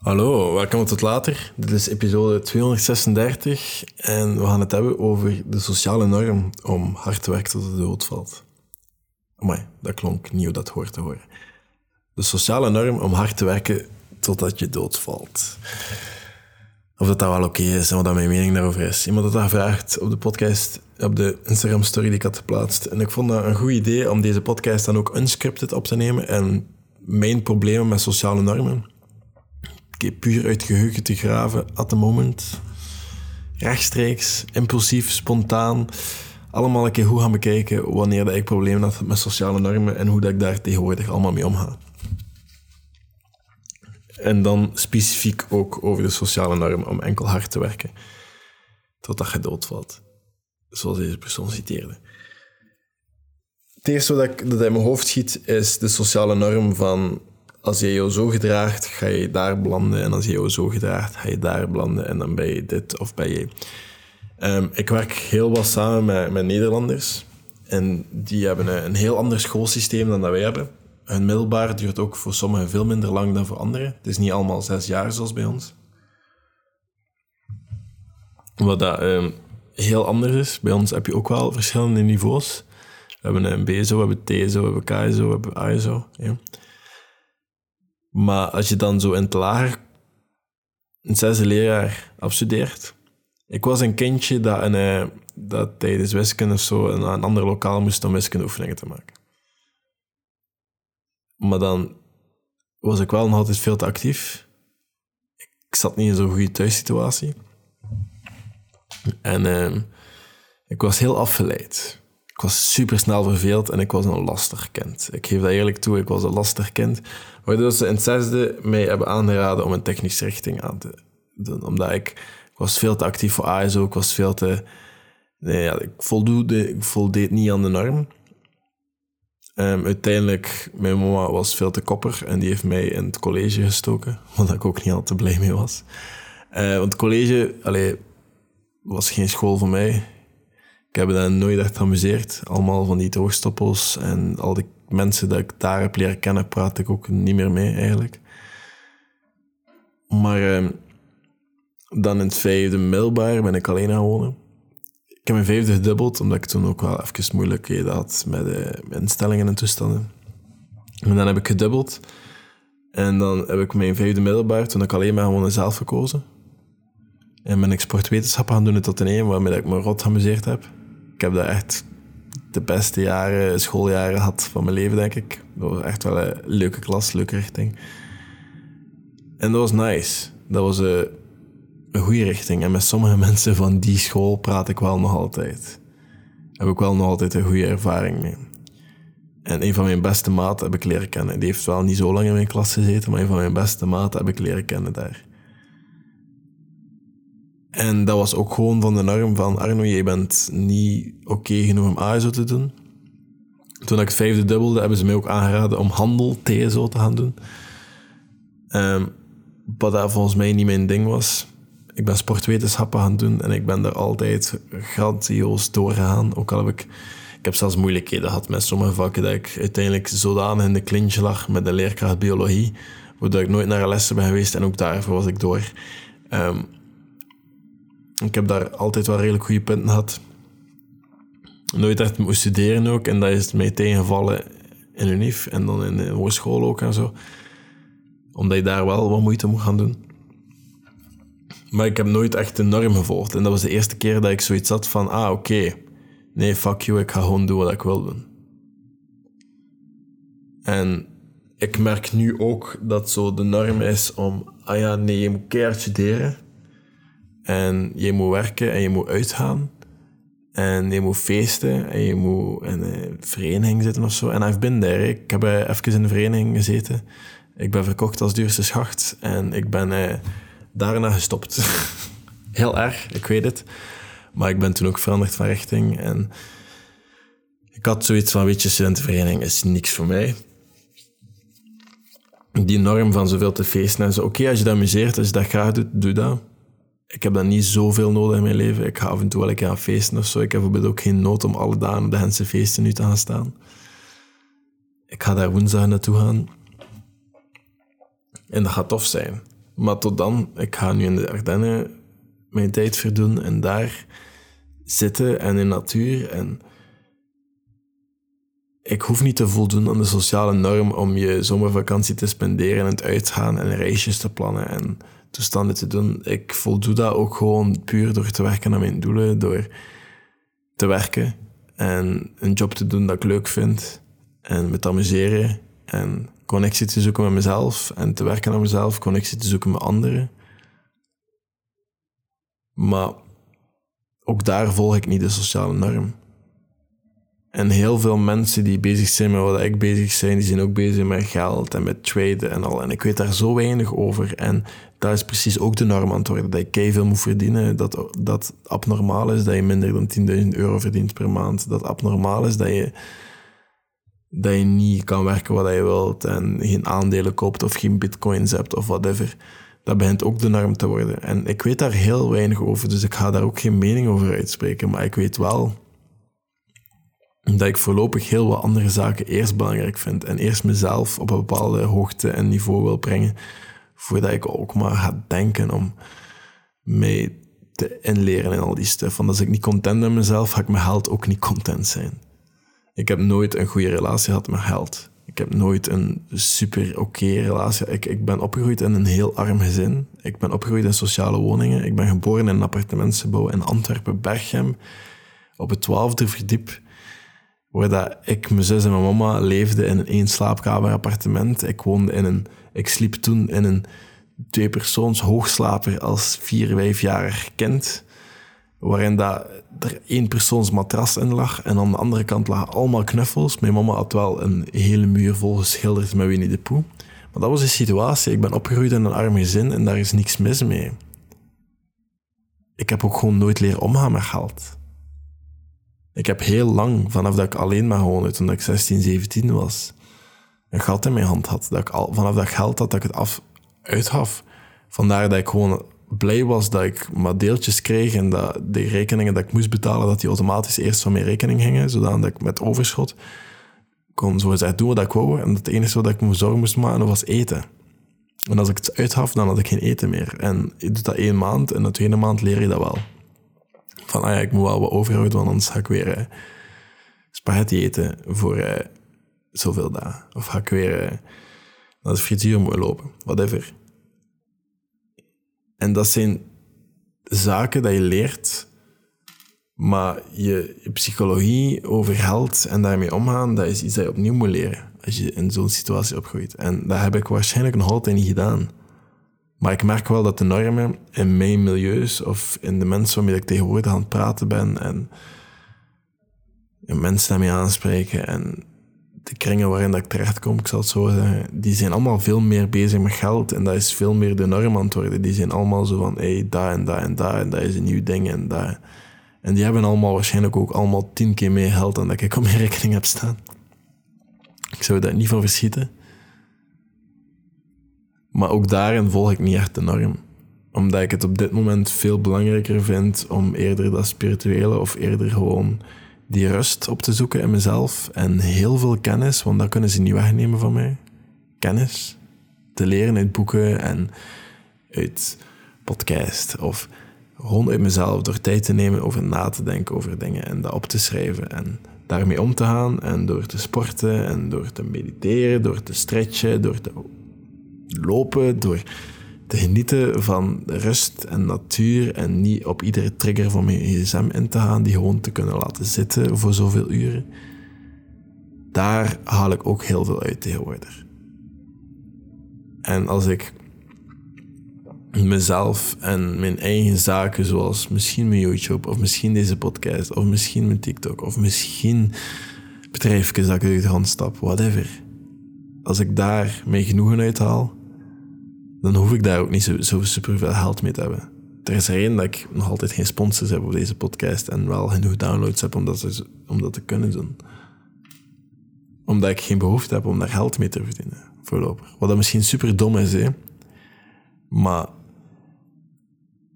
Hallo, welkom tot later. Dit is episode 236 en we gaan het hebben over de sociale norm om hard te werken tot de dood valt. Amai, dat klonk nieuw dat hoort te horen. De sociale norm om hard te werken totdat je doodvalt. Of dat dat wel oké is en wat mijn mening daarover is. Iemand had dat gevraagd op de podcast, op de Instagram story die ik had geplaatst. En ik vond dat een goed idee om deze podcast dan ook unscripted op te nemen en mijn problemen met sociale normen puur uit geheugen te graven at the moment. Rechtstreeks, impulsief, spontaan. Allemaal een keer goed gaan bekijken wanneer dat ik problemen had met sociale normen en hoe dat ik daar tegenwoordig allemaal mee omga. En dan specifiek ook over de sociale norm om enkel hard te werken. Totdat je doodvalt. Zoals deze persoon citeerde. Het eerste wat, ik, dat in mijn hoofd schiet is de sociale norm van als je jou zo gedraagt, ga je daar belanden. En als je jou zo gedraagt, ga je daar belanden. En dan ben je dit of ben je... Ehm, ik werk heel wat samen met, met Nederlanders. En die hebben een, heel ander schoolsysteem dan dat wij hebben. Hun middelbaar duurt ook voor sommigen veel minder lang dan voor anderen. Het is niet allemaal zes jaar zoals bij ons. Wat dat um, heel anders is. Bij ons heb je ook wel verschillende niveaus. We hebben een BSO, we hebben TSO, we hebben KSO, we hebben ASO. Ja. Maar als je dan zo in het lager een zesde leerjaar afstudeert. Ik was een kindje dat, eh, dat tijdens wiskunde of zo een, een ander lokaal moest om wiskundeoefeningen te maken. Maar dan was ik wel nog altijd veel te actief. Ik zat niet in zo'n goede thuissituatie. En uh, ik was heel afgeleid. Ik was super snel verveeld en ik was een lastig kind. Ik geef dat eerlijk toe, ik was een lastig kind. Waardoor ze in het zesde mij hebben aangeraden om een technische richting aan te doen. Omdat ik, ik was veel te actief voor ASO, ik was veel te... Nee, ik, voldoende, ik voldeed niet aan de norm. Um, uiteindelijk, mijn mama was veel te kopper en die heeft mij in het college gestoken, wat ik ook niet al te blij mee was. Uh, want het college allee, was geen school voor mij. Ik heb me daar nooit echt geamuseerd. Allemaal van die droogstoppels en al die mensen die ik daar heb leren kennen, praat ik ook niet meer mee eigenlijk. Maar uh, dan in het vijfde middelbaar ben ik alleen gaan wonen. Ik heb mijn vijfde gedubbeld, omdat ik toen ook wel even moeilijkheden had met de instellingen en toestanden. En dan heb ik gedubbeld. En dan heb ik mijn vijfde middelbaar, toen ik alleen maar gewoon zelf gekozen. En ben ik sportwetenschappen gaan doen tot een waarmee ik me rot geamuseerd heb. Ik heb daar echt de beste jaren, schooljaren gehad van mijn leven, denk ik. Dat was echt wel een leuke klas, leuke richting. En dat was nice. Dat was een, een goede richting. En met sommige mensen van die school praat ik wel nog altijd. Heb ik wel nog altijd een goede ervaring mee. En een van mijn beste maten heb ik leren kennen. Die heeft wel niet zo lang in mijn klas gezeten, maar een van mijn beste maten heb ik leren kennen daar. En dat was ook gewoon van de norm van Arno, je bent niet oké genoeg om ASO te doen. Toen ik het vijfde dubbelde, hebben ze mij ook aangeraden om handel TSO te gaan doen. Um, wat dat volgens mij niet mijn ding was. Ik ben sportwetenschappen gaan doen en ik ben daar altijd grandioos doorgegaan. Ook al heb ik... Ik heb zelfs moeilijkheden gehad met sommige vakken dat ik uiteindelijk zodanig in de clinch lag met de leerkracht biologie, waardoor ik nooit naar lessen ben geweest en ook daarvoor was ik door. Um, ik heb daar altijd wel redelijk goede punten gehad. Nooit echt moeten studeren ook. En dat is mij tegengevallen in UNIF en dan in de hogeschool ook en zo. Omdat je daar wel wat moeite moet gaan doen. Maar ik heb nooit echt de norm gevolgd. En dat was de eerste keer dat ik zoiets had van... Ah, oké. Nee, fuck you. Ik ga gewoon doen wat ik wil doen. En ik merk nu ook dat zo de norm is om... Ah ja, nee, je moet keihard studeren. En je moet werken en je moet uitgaan. En je moet feesten en je moet in een vereniging zitten of zo. En I've been there. Ik heb uh, even in een vereniging gezeten. Ik ben verkocht als duurste schacht. En ik ben uh, daarna gestopt. Heel erg, ik weet het. Maar ik ben toen ook veranderd van richting. En ik had zoiets van, weet je, studentenvereniging is niks voor mij. Die norm van zoveel te feesten en zo. Oké, als je dat amuseert, als je dat graag doet, doe dat ik heb dat niet zoveel nodig in mijn leven. Ik ga af en toe wel een keer aan feesten of zo. Ik heb bijvoorbeeld ook geen nood om alle dagen op de Hense feesten nu te gaan staan. Ik ga daar woensdag naartoe gaan. En dat gaat tof zijn. Maar tot dan, ik ga nu in de Ardennen mijn tijd verdoen en daar zitten en in natuur. En ik hoef niet te voldoen aan de sociale norm om je zomervakantie te spenderen en uitgaan en reisjes te plannen en toestanden te doen. Ik voldoe dat ook gewoon puur door te werken aan mijn doelen, door te werken en een job te doen dat ik leuk vind en me te amuseren en connectie te zoeken met mezelf en te werken aan mezelf, connectie te zoeken met anderen. Maar ook daar volg ik niet de sociale norm. En heel veel mensen die bezig zijn met wat ik bezig zijn, die zijn ook bezig met geld en met traden en al. En ik weet daar zo weinig over. En daar is precies ook de norm aan het worden. Dat je veel moet verdienen, dat dat abnormaal is dat je minder dan 10.000 euro verdient per maand. Dat abnormaal is dat je, dat je niet kan werken wat je wilt en geen aandelen koopt of geen bitcoins hebt of whatever. Dat begint ook de norm te worden. En ik weet daar heel weinig over, dus ik ga daar ook geen mening over uitspreken. Maar ik weet wel dat ik voorlopig heel wat andere zaken eerst belangrijk vind en eerst mezelf op een bepaalde hoogte en niveau wil brengen, voordat ik ook maar ga denken om mee te inleren in al die stuff. Want als ik niet content ben met mezelf, ga ik mijn geld ook niet content zijn. Ik heb nooit een goede relatie gehad met geld. Ik heb nooit een super oké relatie. Ik, ik ben opgegroeid in een heel arm gezin. Ik ben opgegroeid in sociale woningen. Ik ben geboren in een appartementsgebouw in Antwerpen-Berchem op het twaalfde verdiep waar dat ik, mijn zus en mijn mama leefden in een één slaapkamer appartement. Ik woonde in een, ik sliep toen in een tweepersoons hoogslaper als vier, vijfjarig kind. Waarin dat er één persoons matras in lag en aan de andere kant lagen allemaal knuffels. Mijn mama had wel een hele muur vol geschilderd met Winnie de Pooh. Maar dat was de situatie. Ik ben opgegroeid in een arm gezin en daar is niks mis mee. Ik heb ook gewoon nooit leren omgaan met geld. Ik heb heel lang, vanaf dat ik alleen maar woonde, toen ik 16, 17 was, een geld in mijn hand had. Dat ik al, vanaf dat geld had, dat ik het af, uitgaf. Vandaar dat ik gewoon blij was dat ik maar deeltjes kreeg en dat de rekeningen dat ik moest betalen, dat die automatisch eerst van mijn rekening gingen, zodat ik met overschot kon zo doen wat ik wou. En het enige wat ik me zorgen moest maken was eten. En als ik het uitgaf, dan had ik geen eten meer. En je doet dat één maand en de tweede maand leer je dat wel van ah ik moet wel wat overhouden, want anders ga ik weer uh, spaghetti eten voor uh, zoveel dagen. Of ga ik weer uh, naar de frituur lopen, whatever. En dat zijn zaken dat je leert, maar je, je psychologie over geld en daarmee omgaan, dat is iets dat je opnieuw moet leren als je in zo'n situatie opgroeit. En dat heb ik waarschijnlijk nog altijd niet gedaan. Maar ik merk wel dat de normen in mijn milieus of in de mensen waarmee ik tegenwoordig aan het praten ben en, mensen daarmee aanspreken en de kringen waarin dat ik terechtkom, ik zal het zo zeggen, die zijn allemaal veel meer bezig met geld en dat is veel meer de norm aan het worden. Die zijn allemaal zo van, hé, hey, daar en daar en daar en dat is een nieuw ding en daar. En die hebben allemaal waarschijnlijk ook allemaal tien keer meer geld dan dat ik op mijn rekening heb staan. Ik zou daar niet van verschieten. Maar ook daarin volg ik niet echt de norm. Omdat ik het op dit moment veel belangrijker vind om eerder dat spirituele of eerder gewoon die rust op te zoeken in mezelf. En heel veel kennis, want dat kunnen ze niet wegnemen van mij. Kennis. Te leren uit boeken en uit podcast. Of gewoon uit mezelf door tijd te nemen over na te denken over dingen en dat op te schrijven. En daarmee om te gaan. En door te sporten en door te mediteren, door te stretchen, door te lopen, door te genieten van rust en natuur en niet op iedere trigger van mijn gsm in te gaan, die gewoon te kunnen laten zitten voor zoveel uren. Daar haal ik ook heel veel uit tegenwoordig. En als ik mezelf en mijn eigen zaken, zoals misschien mijn YouTube, of misschien deze podcast, of misschien mijn TikTok, of misschien bedrijfjes dat ik uit de hand stap, whatever. Als ik daar mijn genoegen uithaal, dan hoef ik daar ook niet zo, zo super veel geld mee te hebben. Er is er één dat ik nog altijd geen sponsors heb op deze podcast en wel genoeg downloads heb om dat, om dat te kunnen doen. Omdat ik geen behoefte heb om daar geld mee te verdienen, voorlopig. Wat dat misschien super dom is, hè. Maar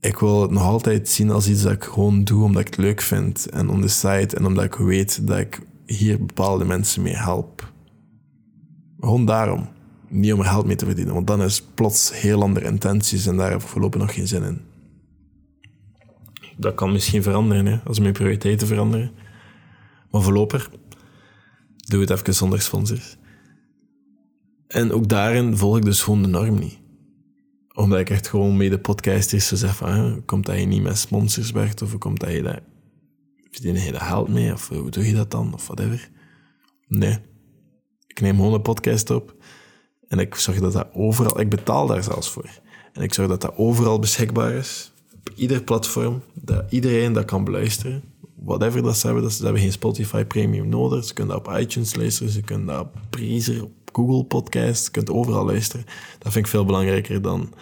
ik wil het nog altijd zien als iets dat ik gewoon doe omdat ik het leuk vind en on the side en omdat ik weet dat ik hier bepaalde mensen mee help. Gewoon daarom Niet om er geld mee te verdienen, want dan is plots heel andere intenties en daar heb ik voorlopig nog geen zin in. Dat kan misschien veranderen, hè, als mijn prioriteiten veranderen. Maar voorlopig doe het even zonder sponsors. En ook daarin volg ik dus gewoon de norm niet. Omdat ik echt gewoon met de podcasters zo zeg van, komt dat je niet met sponsors werkt, of komt dat je daar, verdien je geld mee, of hoe doe je dat dan, of whatever. Nee. Ik neem gewoon een podcast op en ik zorg dat dat overal, ik betaal daar zelfs voor. En ik zorg dat dat overal beschikbaar is, op ieder platform, dat iedereen dat kan beluisteren. Whatever dat ze hebben, dat ze, ze hebben geen Spotify Premium nodig. Ze kunnen dat op iTunes luisteren, ze kunnen dat op Breezer, op Google Podcast, je kunt overal luisteren. Dat vind ik veel belangrijker dan...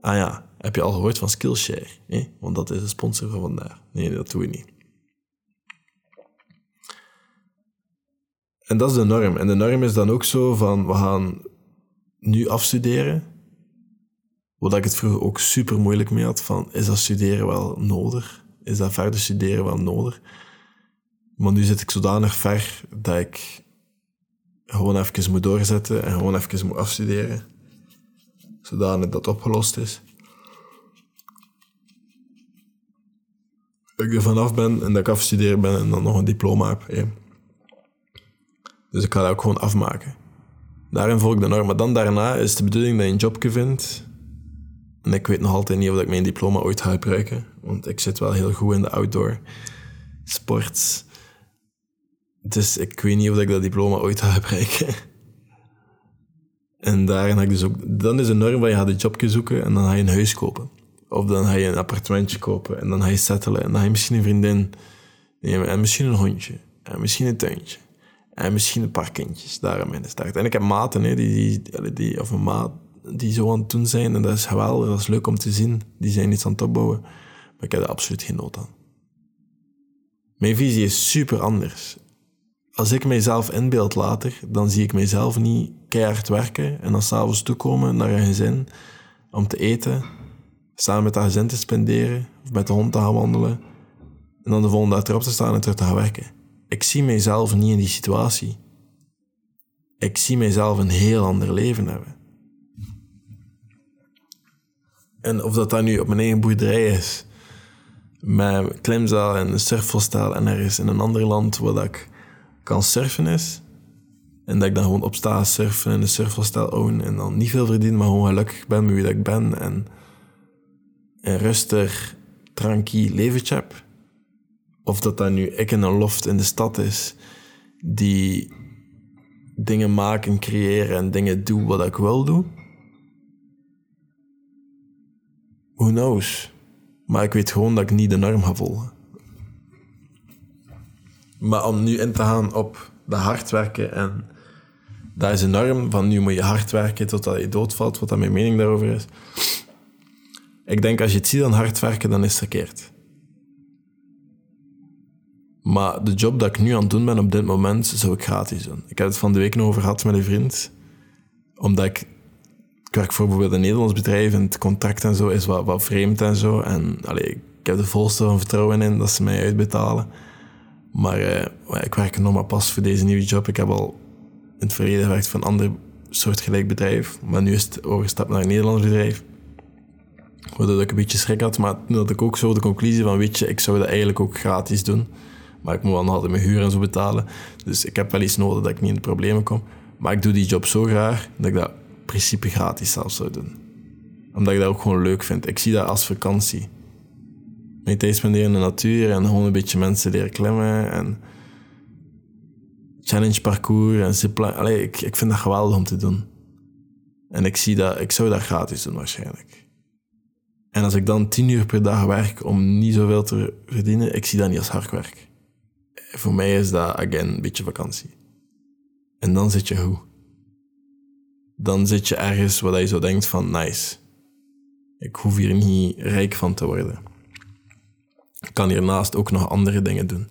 Ah ja, heb je al gehoord van Skillshare? Want dat is de sponsor van vandaag. Nee, dat doe je niet. En dat is de norm. En de norm is dan ook zo van, we gaan nu afstuderen. Wat ik het vroeger ook super moeilijk mee had, van, is dat studeren wel nodig? Is dat verder studeren wel nodig? Maar nu zit ik zodanig ver dat ik gewoon even moet doorzetten en gewoon even moet afstuderen. Zodanig dat opgelost is. Dat ik er vanaf ben en dat ik afstuderen ben en dan nog een diploma heb. Dus ik ga dat ook gewoon afmaken. Daarin volg ik de norm. Maar dan daarna is de bedoeling dat je een jobje vindt. En ik weet nog altijd niet of ik mijn diploma ooit ga gebruiken. Want ik zit wel heel goed in de outdoor sports. Dus ik weet niet of ik dat diploma ooit ga gebruiken. En daarin ga ik dus ook... Dan is de norm van je gaat een jobje zoeken en dan ga je een huis kopen. Of dan ga je een appartementje kopen en dan ga je settelen. En dan ga je misschien een vriendin nemen en misschien een hondje. En misschien een tuintje. En misschien een paar kindjes daarom in de start. En ik heb maten, hè, die, die, die, of een maat die zo aan het doen zijn. En dat is geweldig, dat is leuk om te zien. Die zijn iets aan het opbouwen. Maar ik heb er absoluut geen nood aan. Mijn visie is super anders als ik mijzelf inbeeld later, dan zie ik mijzelf niet keihard werken en dan s'avonds toekomen naar een gezin om te eten, samen met dat gezin te spenderen of met de hond te gaan wandelen en dan de volgende dag erop te staan en terug te gaan werken. Ik zie mijzelf niet in die situatie. Ik zie mijzelf een heel ander leven hebben. En of dat dan nu op mijn eigen boerderij is, met klimzaal en een surfvostel en ergens in een ander land waar ik kan surfen is. En dat ik dan gewoon opsta surfen en een surfhostel own. En dan niet veel verdien, maar gewoon gelukkig ben met wie dat ik ben. En een rustig, tranquil leventje heb. Of dat dat nu ik in een loft in de stad is, die dingen maken, creëren en dingen doen wat ik wil doen. Who knows? Maar ik weet gewoon dat ik niet de norm ga volgen. Maar om nu in te gaan op de hard werken en dat is een norm van nu moet je hard werken totdat je doodvalt, wat dat mijn mening daarover is. Ik denk als je het ziet aan hard werken, dan is het verkeerd. Maar de job dat ik nu aan het doen ben op dit moment, zou ik gratis doen. Ik heb het van de week nog over gehad met een vriend. Omdat ik... Ik werk voor bijvoorbeeld een Nederlands bedrijf en het contract en zo is wat, wat vreemd en zo. En allee, ik heb er volste van vertrouwen in dat ze mij uitbetalen. Maar uh, ik werk nog maar pas voor deze nieuwe job. Ik heb al in het verleden gewerkt voor een ander soortgelijk bedrijf. Maar nu is het overgestapt naar een Nederlands bedrijf. Waardoor ik een beetje schrik had. Maar toen had ik ook zo de conclusie van, weet je, ik zou dat eigenlijk ook gratis doen. Maar ik moet wel nog altijd mijn huur en zo betalen. Dus ik heb wel iets nodig dat ik niet in de problemen kom. Maar ik doe die job zo graag dat ik dat in principe gratis zelf zou doen. Omdat ik dat ook gewoon leuk vind. Ik zie dat als vakantie mijn tijd spenderen in de natuur en gewoon een beetje mensen leren klimmen en challenge parcours en zipline. Allee, ik, ik vind dat geweldig om te doen. En ik zie dat, ik zou dat gratis doen waarschijnlijk. En als ik dan tien uur per dag werk om niet zoveel te verdienen, ik zie dat niet als hard werk. Voor mij is dat, again, een beetje vakantie. En dan zit je hoe? Dan zit je ergens waar je zo denkt van, nice. Ik hoef hier niet rijk van te worden. Ik kan hiernaast ook nog andere dingen doen.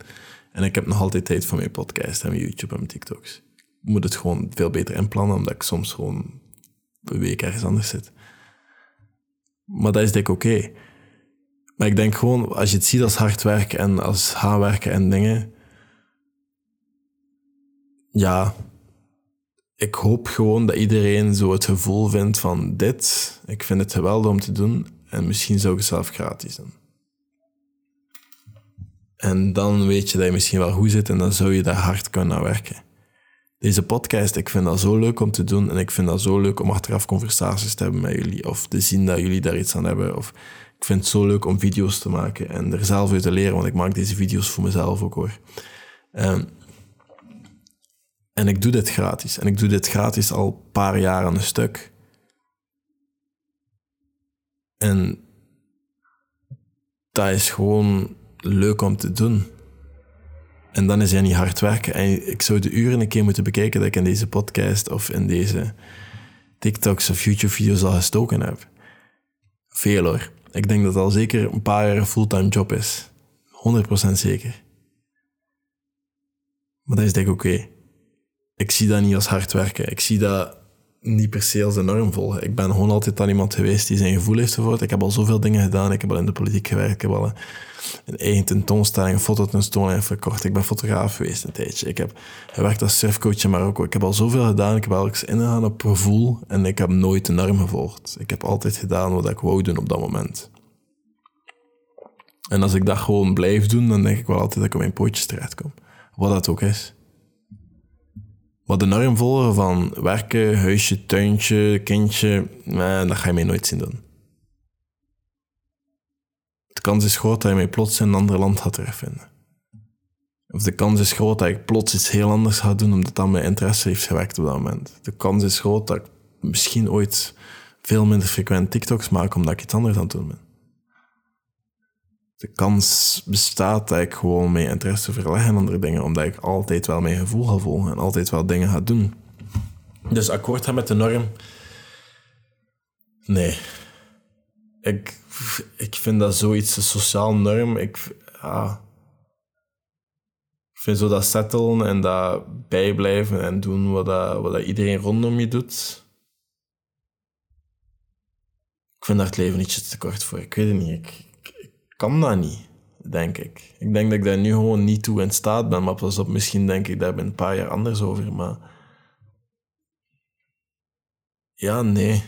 En ik heb nog altijd tijd voor mijn podcast en mijn YouTube en mijn TikToks. Ik moet het gewoon veel beter inplannen, omdat ik soms gewoon een week ergens anders zit. Maar dat is denk ik oké. Maar ik denk gewoon, als je het ziet als hard werken en als haarwerken en dingen, ja, ik hoop gewoon dat iedereen zo het gevoel vindt van dit, ik vind het geweldig om te doen en misschien zou ik het zelf gratis doen. En dan weet je dat je misschien wel goed zit en dan zou je daar hard kunnen aan werken. Deze podcast, ik vind dat zo leuk om te doen en ik vind dat zo leuk om achteraf conversaties te hebben met jullie of te zien dat jullie daar iets aan hebben. Of ik vind het zo leuk om video's te maken en er zelf uit te leren, want ik maak deze video's voor mezelf ook hoor. Um, en ik doe dit gratis. En ik doe dit gratis al een paar jaar aan een stuk. En dat is gewoon leuk om te doen. En dan is hij niet hard werken. En ik zou de uren een keer moeten bekijken dat ik in deze podcast of in deze TikToks of YouTube-video's al gestoken heb. Veel hoor. Ik denk dat het al zeker een paar jaar een fulltime job is. 100% zeker. Maar dat is denk ik oké ik zie dat niet als hard werken. Ik zie dat niet per se als de norm volgen. Ik ben gewoon altijd al iemand geweest die zijn gevoel heeft ervoor. Ik heb al zoveel dingen gedaan. Ik heb al in de politiek gewerkt. Ik heb al een eigen tentoonstelling, een fototentoonstelling verkocht. Ik ben fotograaf geweest een tijdje. Ik heb gewerkt als surfcoach in Marokko. Ik heb al zoveel gedaan. Ik heb eens ingegaan op gevoel. En ik heb nooit de norm gevolgd. Ik heb altijd gedaan wat ik wou doen op dat moment. En als ik dat gewoon blijf doen, dan denk ik wel altijd dat ik op mijn pootjes terechtkom. Wat dat ook is. Maar de norm volgen van werken, huisje, tuintje, kindje, nee, dat ga je mij nooit zien doen. De kans is groot dat je mij plots in een ander land gaat terugvinden. Of de kans is groot dat ik plots iets heel anders ga doen omdat dat mijn interesse heeft gewekt op dat moment. De kans is groot dat ik misschien ooit veel minder frequent TikToks maak omdat ik iets anders aan het doen ben de kans bestaat dat ik gewoon mijn interesse verleg in andere dingen, omdat ik altijd wel mijn gevoel ga volgen en altijd wel dingen ga doen. Dus akkoord gaan met de norm? Nee. Ik, ik vind dat zoiets een sociaal norm. Ik, ja, ik vind zo dat settelen en dat bijblijven en doen wat, dat, wat dat iedereen rondom je doet. Ik vind daar het leven ietsje te kort voor. Ik weet het niet. Ik, kan dat niet, denk ik. Ik denk dat ik daar nu gewoon niet toe in staat ben. Maar pas op, misschien denk ik daar een paar jaar anders over. Maar ja, nee.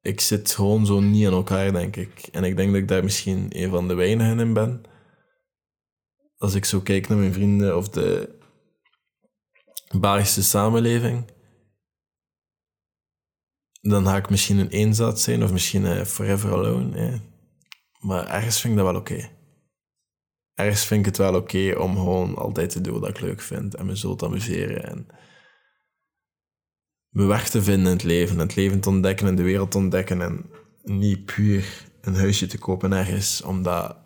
Ik zit gewoon zo niet in elkaar, denk ik. En ik denk dat ik daar misschien een van de weinigen in ben. Als ik zo kijk naar mijn vrienden of de Belgische samenleving, dan ga ik misschien een eenzaad zijn of misschien uh, forever alone. Maar ergens vind ik dat wel oké. Ergens vind ik het wel oké om gewoon altijd te doen wat ik leuk vind en me zo te amuseren en me weg te vinden in het leven, het leven te ontdekken en de wereld te ontdekken en niet puur een huisje te kopen ergens omdat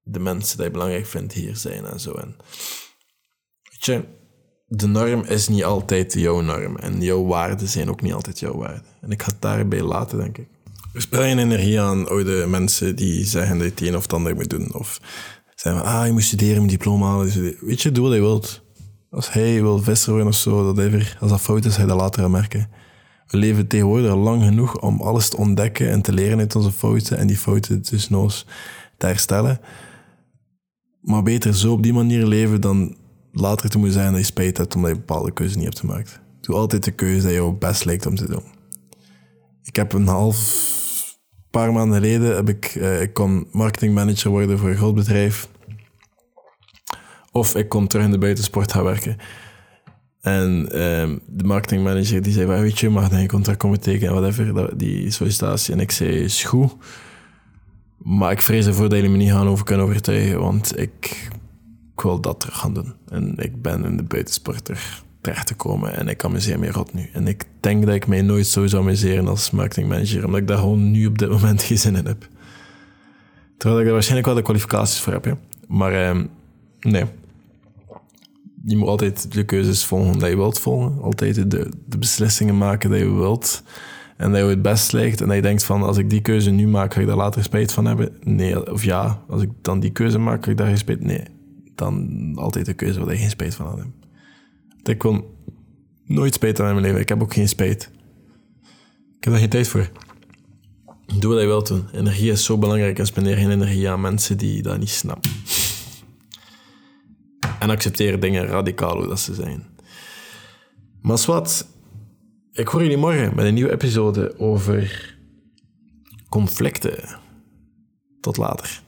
de mensen die je belangrijk vindt hier zijn en zo. En weet je, de norm is niet altijd jouw norm en jouw waarden zijn ook niet altijd jouw waarden. En ik ga het daarbij laten, denk ik. Spreid je energie aan oude mensen die zeggen dat je het een of het ander moet doen. Of zeggen ah, je moet studeren, een diploma halen. Weet je, doe wat je wilt. Als hij wil visser worden of zo, dat als dat fout is, hij dat later merken. We leven tegenwoordig lang genoeg om alles te ontdekken en te leren uit onze fouten en die fouten dus eens te herstellen. Maar beter zo op die manier leven dan later te moeten zijn dat je spijt hebt omdat je bepaalde keuzes niet hebt gemaakt. Doe altijd de keuze die jou best lijkt om te doen. Ik heb een half paar maanden geleden heb ik, uh, ik kon marketingmanager worden voor een groot bedrijf. Of ik kon terug in de buitensport gaan werken. En uh, de marketingmanager die zei, weet je, mag dan je contract komen tekenen, whatever, die sollicitatie. En ik zei, is goed. Maar ik vrees ervoor dat jullie me niet gaan over kunnen overtuigen, want ik, ik wil dat terug gaan doen. En ik ben in de buitensporter terecht te komen. En ik amuseer me rot nu. En ik denk dat ik mij nooit zo zou amuseren als marketingmanager, omdat ik daar gewoon nu op dit moment geen zin in heb. Terwijl ik er waarschijnlijk wel de kwalificaties voor heb. Hè. Maar eh, nee. Je moet altijd de keuzes volgen die je wilt volgen. Altijd de, de beslissingen maken die je wilt. En dat je het best lijkt. En dat je denkt van, als ik die keuze nu maak, ga ik daar later spijt van hebben? Nee. Of ja, als ik dan die keuze maak, ga ik daar geen spijt... Nee. Dan altijd de keuze waar je geen spijt van had. Ik wil nooit spijt aan in mijn leven. Ik heb ook geen spijt. Ik heb daar geen tijd voor. Doe wat je wilt doen. Energie is zo belangrijk en spendeer geen energie aan mensen die dat niet snappen. En accepteer dingen radicaal hoe dat ze zijn. Maar wat, ik hoor jullie morgen met een nieuwe episode over conflicten. Tot later.